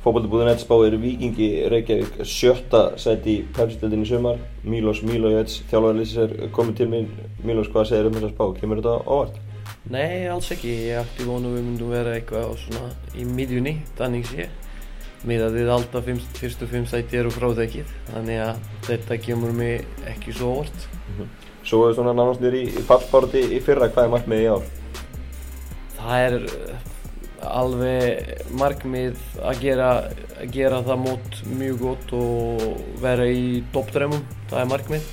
Fókbaldabúðin spáir Vikingi Reykjavík sjötta seti í pepsildinni sumar. Mílos Mílojets, þjálfarlýsis er komið til mín. Mílos, hvað segir um þessa spá? Kemur þetta óvart? Nei, alls ekki. Ég ætti vonu við myndum vera eitthvað svona í miðjunni, þannig sé. Miðað við alltaf fyrst, fyrstu fimm sæti eru fráþekið, þannig að þetta kemur mig ekki svo óvart. Mm -hmm. Svo er svona nánast nýri í fallbárati í fyrra, hvað er markmiðið í ár? Það er alveg markmið að gera, að gera það mót mjög gott og vera í toppdrömmum, það er markmið.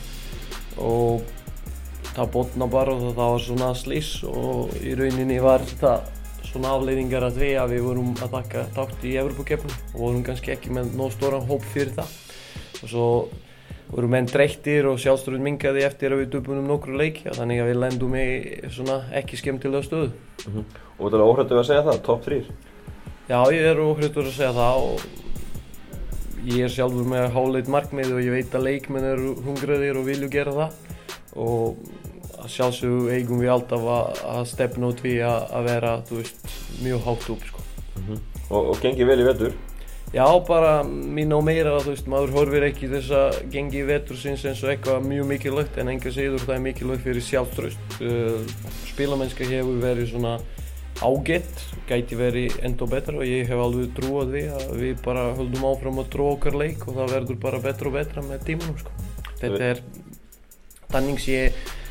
Og það botna bara og það var svona slís og í rauninni var það svona afleiðingar að því að við vorum að taka tátt í Evropakeppnum og vorum kannski ekki með nóg stóran hóp fyrir það. Og svo vorum menn dreyttir og sjálfstöruð mingaði eftir að við dubunum nokkru leik þannig að við lendum í svona ekki skemmtilega stöðu mm -hmm. Og þetta er óhröttuð að segja það, top 3? Já, ég er óhröttuð að segja það og ég er sjálfur með háleit markmið og ég veit að leikmenn eru hungraðir og vilju gera það og sjálfsög eigum við alltaf að, að stefna út við að, að vera veist, mjög hátt upp sko. mm -hmm. og, og gengið vel í vettur? Já, bara mín og meira þú veist, maður horfir ekki þess að gengi í vettur sinns eins og eitthvað mjög mikilvægt en enga segður það er mikilvægt fyrir sjálfströst uh, spilamennska hefur verið svona ágætt, gæti verið enda betra og ég hef alveg trúið við að við bara höldum áfram að trú okkar leik og það verður bara betra og betra með tímanum sko. þetta er þannig sé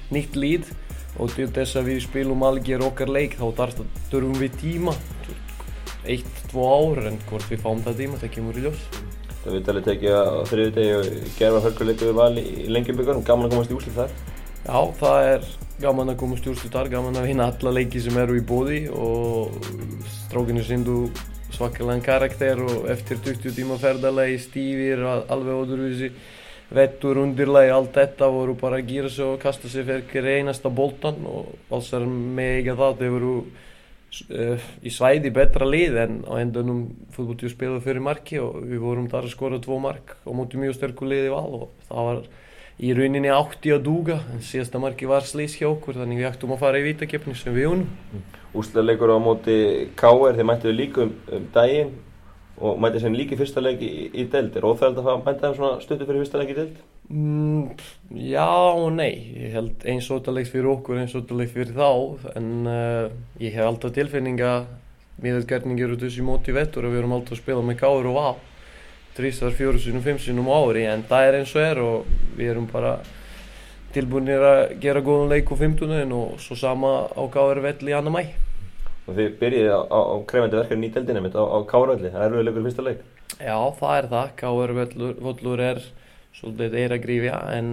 nýtt líð og til þess að við spilum algjör okkar leik þá þurfum við tíma eitt, tvo ár en hvort við fáum það tíma það kemur í ljós Það við talið tekið á þriðu degi og gerða hörkuleiku við vali í lengjaböggarum, gaman að komast í úslit þar? Já, það er gaman að komast í úslit þar, gaman að vinna alla leiki sem eru í bóði og strákinu syndu svakalega karakter og eftir 20 tíma ferðalagi stífir alveg ódurvísi vettur, undirlegi, allt þetta voru bara að gýra sig og kasta sig fyrir einasta boltan og alls er mega það þeir voru í svæði betra lið en á endunum fútbóltíu spilaði fyrir marki og við vorum þar að skora tvo mark og móti mjög sterkur liði val og það var í rauninni átti að dúga en síðasta marki var slís hjá okkur þannig við ættum að fara í vítakefni sem við unum Úsleðleikur á móti K.R. þeir mættiðu líka um, um daginn og mætið sem líki fyrsta leik í, í deild er óþægild að mæta þeim svona stundu fyrir fyrsta leik í deild? Mm, já og nei. Ég held eins og leik fyrir okkur eins og leik fyrir þá en uh, ég hef alltaf tilfinninga miðelgerningur út þessi móti vettur og við erum alltaf að spila með káður og val trísar, fjóru sinum, fimm sinum ári en það er eins og er og við erum bara tilbúinir að gera góðan leik á 15 og svo sama á káður velli í annar mæ og þið byrjiði á, á, á krefandi verkefni í deildinni mitt á, á Kárvöldi, það er verið leikur fyrsta leik. Já, það er það, Kárvöllur er svolítið eira grífja en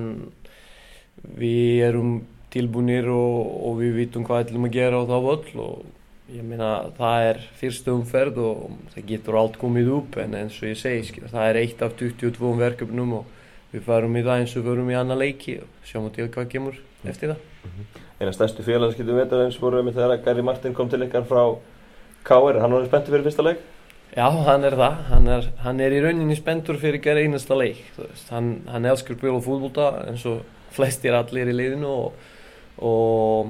við erum tilbúinir og, og við vitum hvað ætlum að gera á þá völl og ég meina það er fyrstu umferð og það getur allt komið upp en eins og ég segi, það er eitt af 22 verkefnum og við farum í það eins og farum í annar leiki og sjáum til hvað kemur eftir það mm -hmm eina stærstu vetarins voru við þegar Gary Martin kom til ykkar frá K.R. Hann var spenntur fyrir fyrsta leik? Já, hann er það. Hann er, hann er í rauninni spenntur fyrir gera einasta leik. Hann, hann elskar bíl og fútbólta eins og flestir allir í liðinu og, og,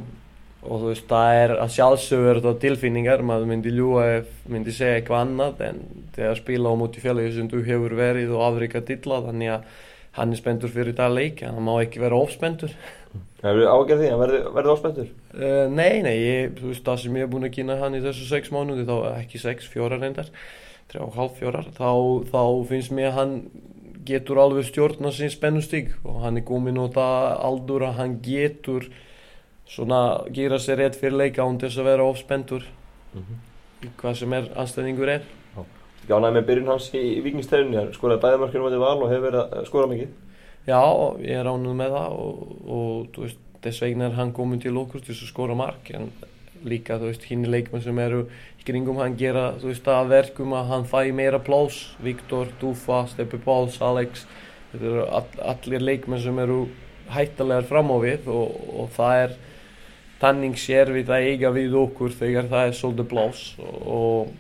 og þú veist, það er að sjálfsögur þetta tilfinningar. Maður myndi ljúa ef myndi segja eitthvað annað en þegar spila á móti félagi sem þú hefur verið og afrikað dilla þannig að hann er spenntur fyrir það leik en hann má ekki vera ofspenntur. Það verður ágjörð því að verður verði óspenntur? Uh, nei, nei, ég, þú veist það sem ég hef búin að kynna hann í þessu sex mánuði, þá ekki sex, fjórar reyndar, þrjá og hálf fjórar, þá, þá finnst mér að hann getur alveg stjórna sín spennustík og hann er góminn á það aldur að hann getur svona gera sér rétt fyrir leika án þess að vera ofspenntur, mm -hmm. hvað sem er anstæðingur er. Þú gánaði með byrjun hans í vikingstæðunni, skoraði bæðamarkinu á þetta val og hefur verið að skora mikið? Já, ég er ánum með það og, og veist, þess vegna er hann komin til okkur til að skora mark en líka hinn leikmenn sem eru í kringum hann gera veist að verkum að hann fæ meira plás Viktor, Dúfa, Steppi Páls, Alex þetta eru all, allir leikmenn sem eru hættalegar fram á við og, og það er tanning sér við að eiga við okkur þegar það er svolítið plás og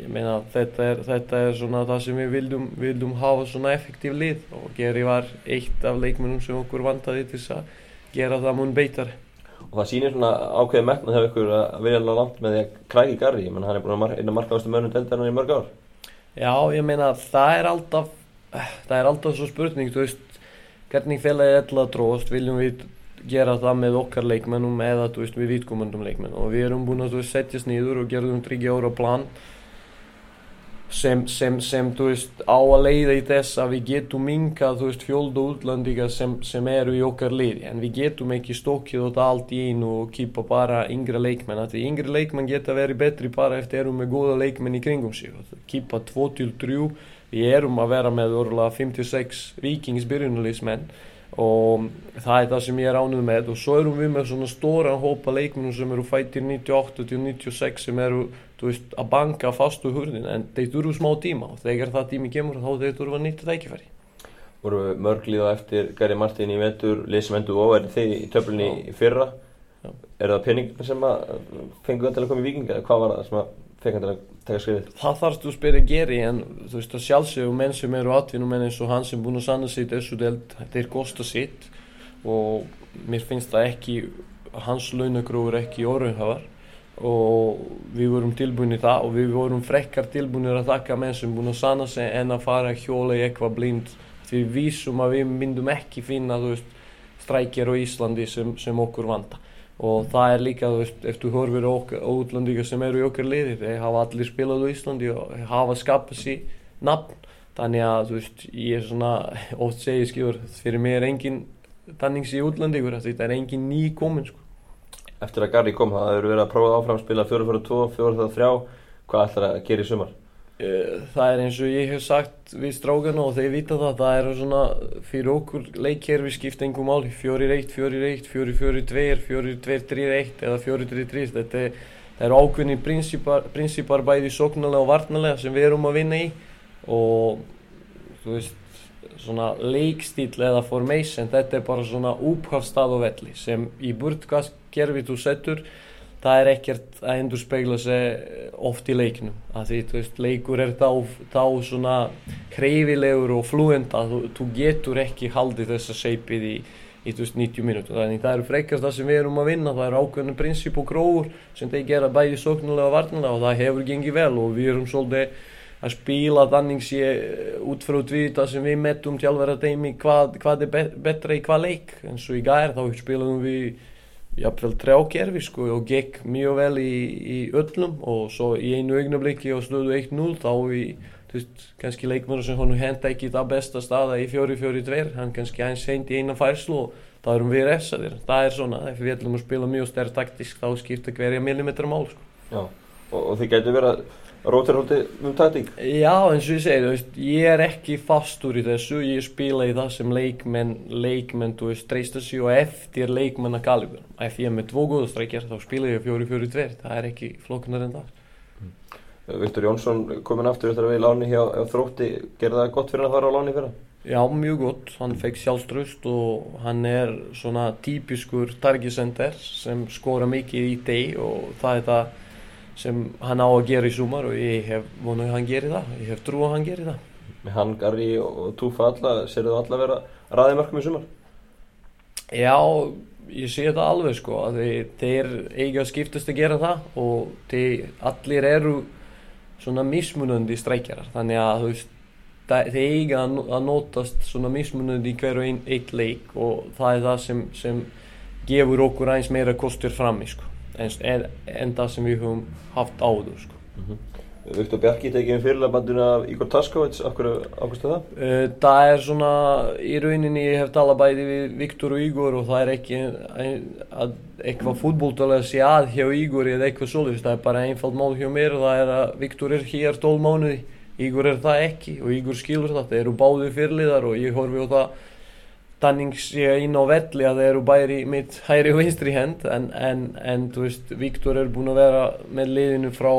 ég meina þetta er, þetta er svona það sem við vildum, vildum hafa svona effektív lið og Geri var eitt af leikmennum sem okkur vantaði til að gera það mun beitar og það sýnir svona ákveði metnað þegar ykkur að vera alveg langt með því að kræki Garri, menn hann er búin að eina markaðastu mönnum deltarinn í mörg ár. Já, ég meina það er alltaf það er alltaf svo spurning þú veist, hvernig félagið er alltaf dróst, viljum við gera það með okkar leikmennum eða veist, við vitkomundum leikmenn og við erum búin að setjast nýður og gerðum tryggja ára plan sem, sem, sem veist, á að leiða í þess að við getum minkað fjölda útlandíka sem, sem eru í okkar liði. En við getum ekki stokkið þetta allt í einu og kýpa bara yngre leikmenn því yngre leikmenn geta verið betri bara eftir erum með góða leikmenn í kringum sig. Kýpa 2-3 við erum að vera með orðlega 56 vikingsbyrjunalísmenn og það er það sem ég er ánuð með. Og svo erum við með svona stóra hópa leikmennum sem eru fættir 98 til 96 sem eru veist, að banka fastu hurðin. En þeir þurfu smá tíma. Og þegar það tími kemur þá þeir þurfu að nýtta tækifæri. Voru mörglíða eftir Gary Martin í vendur, Lisi vendur og er þið í töflunni fyrra. Já. er það peningin sem að fengu það til að koma í vikinga hvað var það sem að að taka skrifið? Það þarfst þú að spyrja Geri en þú veist að sjálfsögum menn sem eru atvinnum menn eins og hann sem búin að sanna sig þessu delt, þeir kosta sitt. Og mér finnst það ekki hans launagróður ekki orðuhafar og við vorum tilbúinir það og við vorum frekkar tilbúinir að taka menn sem búin að sanna sig en að fara hjóla í eitthvað blind. Því við vísum að við myndum ekki finna veist, strækjar á Íslandi sem, sem okkur vanda og það er líka, þú veist, ef þú horfir á útlandíka sem eru í okkar liði þeir hafa allir spilað á Íslandi og hafa skapað sér nafn þannig að, þú veist, ég er svona oft segið skifur, fyrir mig er engin tannings í útlandíkur, þetta er engin ný komin, sko eftir að Garri kom það hefur verið að prófa áfram spila 4-4-2, 4-3 hvað ætlar að gera í sumar? Eh, það er eins og ég hef sagt við strákana og þeir vita það það er svona fyrir okkur leikkerfi skipt engum mál 4-1, 4-1, 4-4-2 4-2-3-1 eða 4-3-3 þetta er, er ákveðni prinsipar, prinsipar bæði sóknarlega og varnarlega sem við erum að vinna í og þú veist svona leikstíl eða formation þetta er bara svona úphafstað og velli sem í burtgaskerfi þú settur það er ekkert að endur speigla sig oft í leiknum. Að því veist, leikur er þá, þá svona hreyfilegur og fluent að þú, þú getur ekki haldið þessa seipið í, í veist, 90 minútur þannig það eru frekast það sem við erum að vinna það eru ákveðinu prinsip og gróður sem þeir gera bæði sóknulega og varnulega og það hefur gengið vel og við erum svolítið að spila þannig sé eh, út frá það sem við mettum tjálfæra teimi hvað, hvað er bet betra í hvað leik. Eins og í gær þá spilum við jafnvel trjákerfi sko og gekk mjög vel í, í öllum og svo í einu augnabliki og stöðu 1-0 þá í þú veist kannski leikmur sem hann henda ekki það besta staða í 4-4-2 hann kannski heint í eina færslu og það erum við refsaðir það er svona ef við ætlum að spila mjög stærn taktisk þá skipta hverja millimetra mál sko. Já og, og þið getur verið að Rótir hótti um taktík? Já, eins og ég segi, veist, ég er ekki fastur í þessu, ég spila í það sem leikmenn, leikmenn, þú veist, treysta sig og eftir leikmenn að galibur. Ef ég er með dvo góðastrækjar þá spila ég fjóri fjóri tver, það er ekki flokkunar en það. Mm. Viktor Jónsson komin aftur eftir að við í láni hjá, hjá Þrótti, gerði það gott fyrir að fara á láni fyrir það? Já, mjög gott, hann fekk sjálfströst og hann er svona típiskur targisender sem skora mikið í deg og það er það sem hann á að gera í sumar og ég hef vonuð að hann geri það, ég hef trú að hann geri það. Með hann, Garri og Túfa alla, sér þú alla vera ræðið mörgum í sumar? Já, ég sé þetta alveg sko, að þeir, þeir eiga skiptast að gera það og þeir allir eru svona mismunandi streikjarar, þannig að veist, þeir eiga að notast svona mismunandi í hverju einn eitt leik og það er það sem, sem gefur okkur eins meira kostur fram í sko en, en það sem við höfum haft áður sko. mm -hmm. Viktor Bjarki tekið um fyrirlabanduna af Igor Taskovits, hverju ákvæmstu það? Það er svona, í rauninni ég hef talað bæði við Viktor og Igor og það er ekki að eitthvað fútbóltalega sé að hjá Igor eða eitthvað svolítið, það er bara einfald mál hjá mér og það er að Viktor er hér 12 mánuði, Igor er það ekki og Igor skilur það, það eru báði fyrirliðar og ég horfi á það Danning sé inn á velli að þeir eru bæri mitt hæri og vinstri hend en, en, en þú veist, Viktor er búin að vera með liðinu frá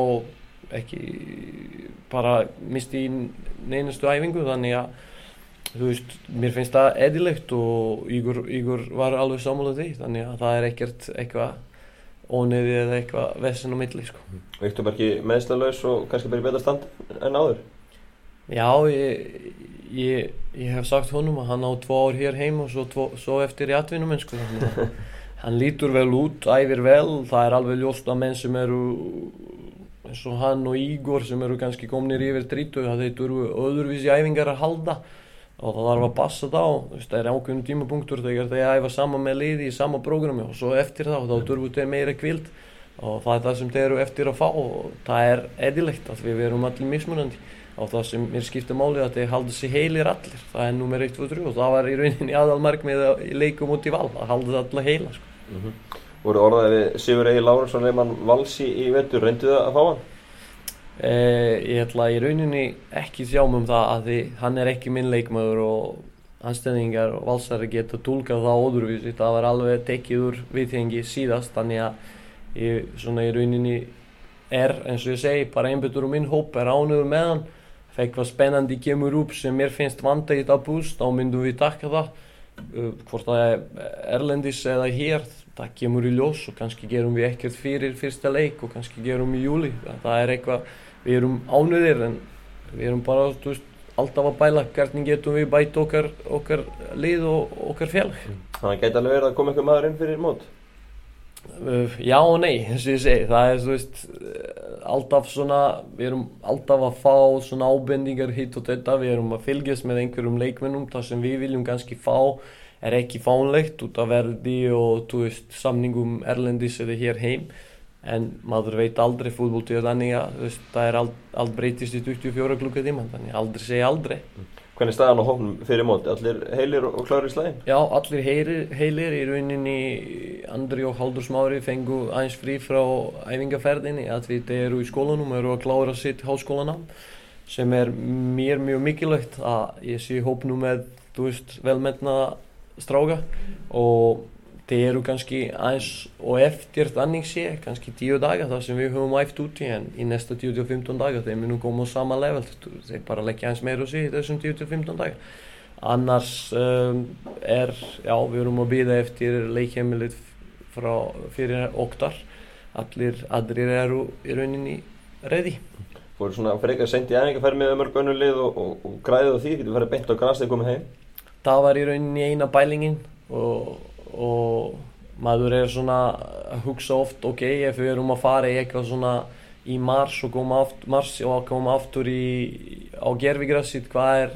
ekki bara misti í neynastu æfingu þannig að þú veist, mér finnst það edilegt og Ígur, Ígur var alveg samálað því þannig að það er ekkert eitthvað ónefið eða eitthvað vessin á milli sko. Viktor var ekki meðslalauðs og kannski bara í betra stand en áður? Já, ég ég, ég hef sagt honum að hann á tvo ár hér heim og svo, tvo, svo eftir í atvinnum sko. hann lítur vel út, æfir vel það er alveg ljóst að menn sem eru eins og hann og Ígor sem eru kannski komnir yfir 30 það eru öðruvísi æfingar að halda og það þarf að passa þá það er ákveðnum tímapunktur þegar þeir æfa sama með liði í sama prógrami og svo eftir þá þá þurfu þeir meira kvild og það er það sem þeir eru eftir að fá og það er eðilegt að við verum allir mismunandi og það sem mér skiptir málið að þeir halda sér heilir allir það er nummer 1, 2, 3 og það var í rauninni aðalmark með í leikum út í val að halda það allir heila sko. mm -hmm. voru orðaðið við Sigur Egil Lárensson reyman valsi í vettur reyndu það að fá hann? Eh, ég ætla í rauninni ekki sjáum um það að því hann er ekki minn leikmaður og anstæðingar og valsari geta tólkað það óðurvísi það var alveg tekið úr viðhengi síðast þannig að ég svona í rauninni er eins og ég segi bara einbyttur úr minn hóp er ánuður með hann ef eitthvað spennandi kemur upp sem mér finnst vanda í þetta búst. Þá myndum við taka það uh, hvort það er erlendis eða hér. Það kemur í ljós og kannski gerum við ekkert fyrir fyrsta leik og kannski gerum við í júli það er eitthvað, við erum ánuðir en við erum bara veist, alltaf að bæla. Hvernig getum við bætt okkar, okkar lið og okkar félag? Þannig að geta alveg verið að koma einhver maður inn fyrir mót. Uh, já og nei, eins og ég segi, það er þú veist alltaf svona, við erum alltaf að fá svona ábendingar hitt og þetta, við erum að fylgjast með einhverjum leikmennum, það sem við viljum kannski fá. Er ekki fánlegt út af verði og veist samningum erlendis eða hér heim. En maður veit aldrei fútbóltíða þannig að það er allt, allt breytist í 24 klukka tíma, þannig aldrei segja aldrei Hvernig er staðan á hóknum fyrir móti? Allir heilir og klárir í slæðin? Já, allir heilir, heilir í rauninni Andri og Haldur Smári fengu aðeins frí frá æfingaferðinni að við eru í skólanum og eru að klára sitt háskólanám sem er mér mjög mikilvægt að ég sé hópnum með, þú veist, velmenna stráka og þeir eru kannski aðeins og eftir þannig sé, kannski 10 daga þar sem við höfum æft úti en í næsta 10-15 daga þeir munum koma á sama level þeir bara leggja aðeins meira sig í þessum 10-15 daga. Annars um, er, já, við erum að býða eftir leikheimilit frá fyrir oktar allir, allir eru í rauninni ready. Fóru svona frekar sent í æfingarferð með mörg önnur lið og, og, og græðið á því, getur verið beint á græs þegar komið heim? Það var í rauninni eina bælingin og og maður er svona að hugsa oft ok, ef við erum að fara í eitthvað svona í mars og koma aftur, mars og koma aftur í, á gerfigrassit hvað er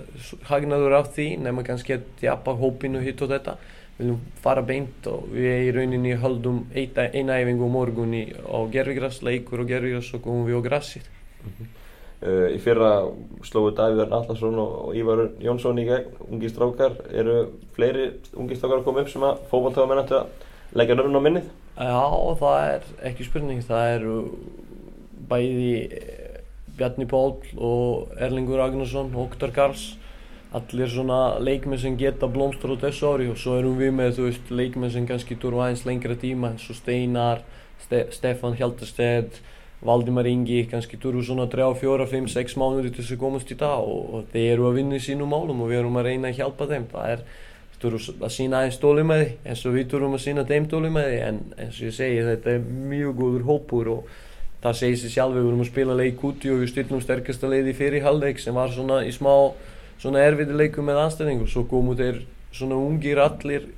hagnaður af því? Nema kannski að jafna hópinu hitt og þetta. Við viljum fara beint og við í rauninni höldum eina æfingu morgun í, á gerfigrass, leikur og gerfigrass og komum við á grassið mm -hmm. Uh, Í fyrra slóðu Davíðarn Allarsson og Ívar Jónsson í gegn. Ungi strákar, eru fleiri ungi strákar að koma upp sem að fókbaltáða mennandi að leggja nörðun á minnið? Já, það er ekki spurning, það eru bæði Bjarni Pól og Erlingur Ragnarsson og Oktar Karls allir svona leikmenn sem geta blómstur á þessu ári. Og svo erum við með þú veist leikmenn sem kannski durfa aðeins lengra tíma eins og Steinar, Ste Stefan Hjaldarstedt Valdimar Ingi, kannski durfu svona 3, 4, 5, 6 mánuði til þess að komast í dag og, og þeir eru að vinna í sínum málum og við erum að reyna að hjálpa þeim. Það er að sína aðeins dólumæði eins og við durfum að sína þeim dólumæði en eins og ég segi þetta er mjög góður hópur og það segir sér sjálf við vorum að spila leik úti og við styrnum sterkasta leiði fyrir halvleik sem var svona í smá svona erfiði leiku með anstæðingu svo komu þeir svona ungir allir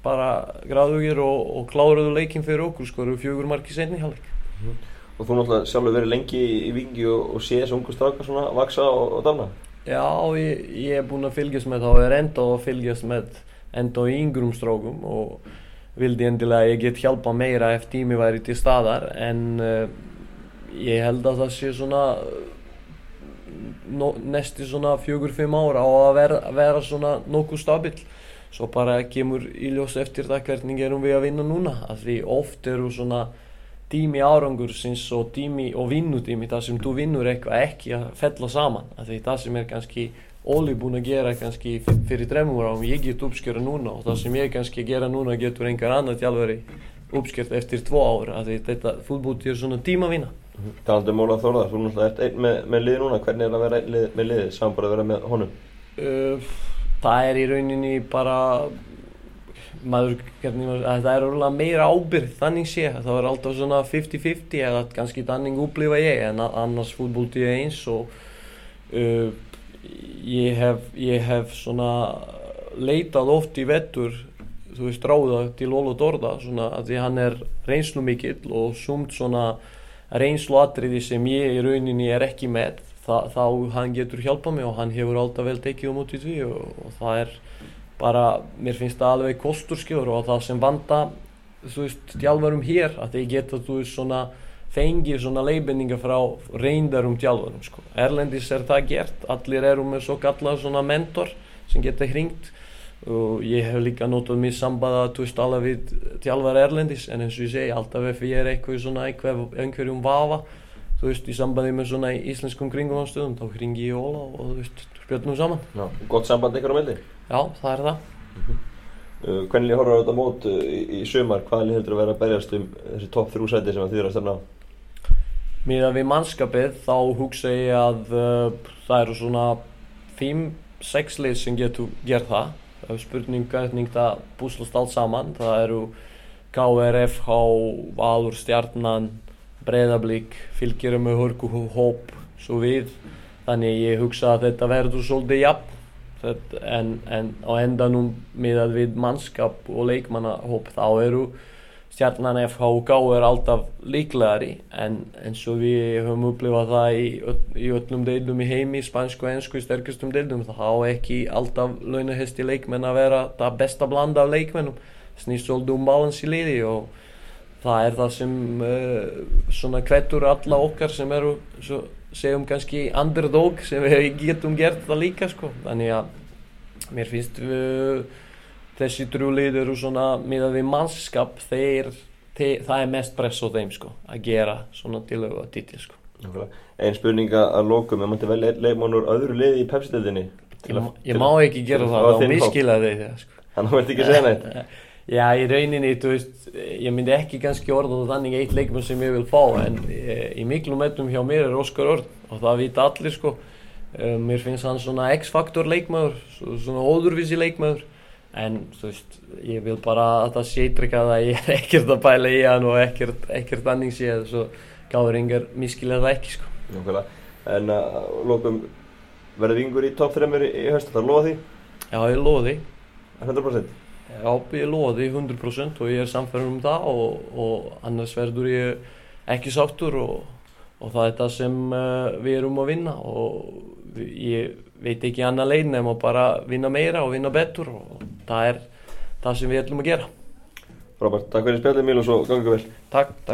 bara gráðugir og, og kláruðu leikin fyrir okkur skoru fjögur marki senni halvleik mm. Og þú náttúrulega sjálfur verið lengi í vikingi og, og sé þessu ungu strákar svona vaksa og, og dafna? Já, ég, ég er búinn að fylgjast með það og er enda að fylgjast með enda í yngrum strákum og vildi endilega að ég get hjálpa meira ef tími væri til staðar en uh, ég held að það sé svona no, næsti svona fjögur-fimm ára á að vera, vera svona nokkuð stabil svo bara kemur í ljós eftir það hvernig erum við að vinna núna af því oft eru svona tími árangur sinns og og vinnutími það sem þú vinnur eitthvað ekki að fella saman. Því það sem er kannski Óli búinn að gera kannski fyrir dremur árum ég get uppskjöra núna og það sem ég kannski gera núna getur einhver annar tjálfari uppskjört eftir tvo ára því þetta fútbúti er svona tíma að vinna Talandu um Óla Þórðar, þú náttúrulega ert einn með, með liði núna, hvernig er að vera einn lið, með liði saman bara að vera með honum? Uh, það er í rauninni bara maður, hvernig, það er orðinlega meira ábyrð þannig sé, það er alltaf svona 50-50 eða kannski þannig upplifa ég en annars fútbólti ég eins og uh, ég hef, ég hef svona leitað oft í vettur þú veist ráða til Óla Þórðar svona að því hann er reynslu mikill og sumt svona reynslu atriði sem ég í rauninni er ekki með Þa, þá hann getur hjálpað mig og hann hefur alltaf vel tekið um út í því og, og það er bara, mér finnst það alveg kosturskjör og það sem vanda þú veist, tjálfarum hér að þeir geta þú veist svona fengið svona leifinninga frá reyndarum tjálfarum sko. Erlendis er það gert allir eru með svo kallað svona mentor sem geta hringt og ég hef líka notað mér sambanda þú veist alveg við tjálfar Erlendis en eins og ég segi alltaf ef ég er eitthvað svona einhver, einhverjum vafa þú veist, í sambandi með svona íslenskum kringumanstöðum, þá hringi ég Óla og þú veist, spjöldnum saman. Já, gott samband ykkur á meldi? Já, það er það. Mm -hmm. uh, hvernig horfður þetta mót uh, í, í sömar, hvaða lið heldur að vera að berjast um þessi topp þrjú sæti sem þið eru að stefna á? Míðan við mannskapið, þá hugsa ég að uh, það eru svona 5-6 lið sem getur gert það. Það er spurning hvernig það búslast allt saman. Það eru KRF, H, Valur, Stjarnan, breyðablík, fylgjur með hörku hóp svo við. Þannig ég hugsa að þetta verður svolítið jafn en, en á endanum miðað við mannskap og leikmannahóp þá eru stjarnan FH og Gá er alltaf líklegari en eins og við höfum upplifað það í, í öllum deilum í heimi, spansku og ennsku í sterkustum deilum þá ekki alltaf launahesti leikmenn að vera það besta blanda af leikmennum. Snýst svolítið um balans í liði og það er það sem uh, svona hvettur alla okkar sem eru svo, segjum kannski underdog sem við getum gert það líka sko. Þannig að mér finnst við, þessi drúlið eru svona miðað við mannskap þeir, þeir það er mest press á þeim sko að gera svona tilöfu að títli sko. Einn spurninga að ef maður til vel leikmannur öðru liði í pepsitildinni Ég, ég má ekki gera það, þá miskila þeir sko. Þannig að þú ert ekki að segja neitt Já, í rauninni, þú veist, ég myndi ekki kannski orða þannig eitt leikmann sem ég vil fá en e, í miklu metum hjá mér er Óskar Örn og það vita allir sko. E, mér finnst hann svona X-faktor leikmaður, svona óðurvísi leikmaður en þú veist, ég vil bara að það sétrykka að ég er ekkert að bæla í hann og ekkert, ekkert anning séð svo gáður yngar miskilega það ekki sko. Nákvæmlega, en að uh, lókum verður vingur í top 3 í, höst, það loði því? Já, ég loði því. 100%? Já, ég loði 100% og ég er samferðin um það og, og annars verður ég ekki sáttur og, og það er það sem uh, við erum að vinna og ég veit ekki annað leið nefn að bara vinna meira og vinna betur og það er það sem við ætlum að gera. Frábært, takk fyrir spjallið Míl og svo gangið vel. Takk, takk.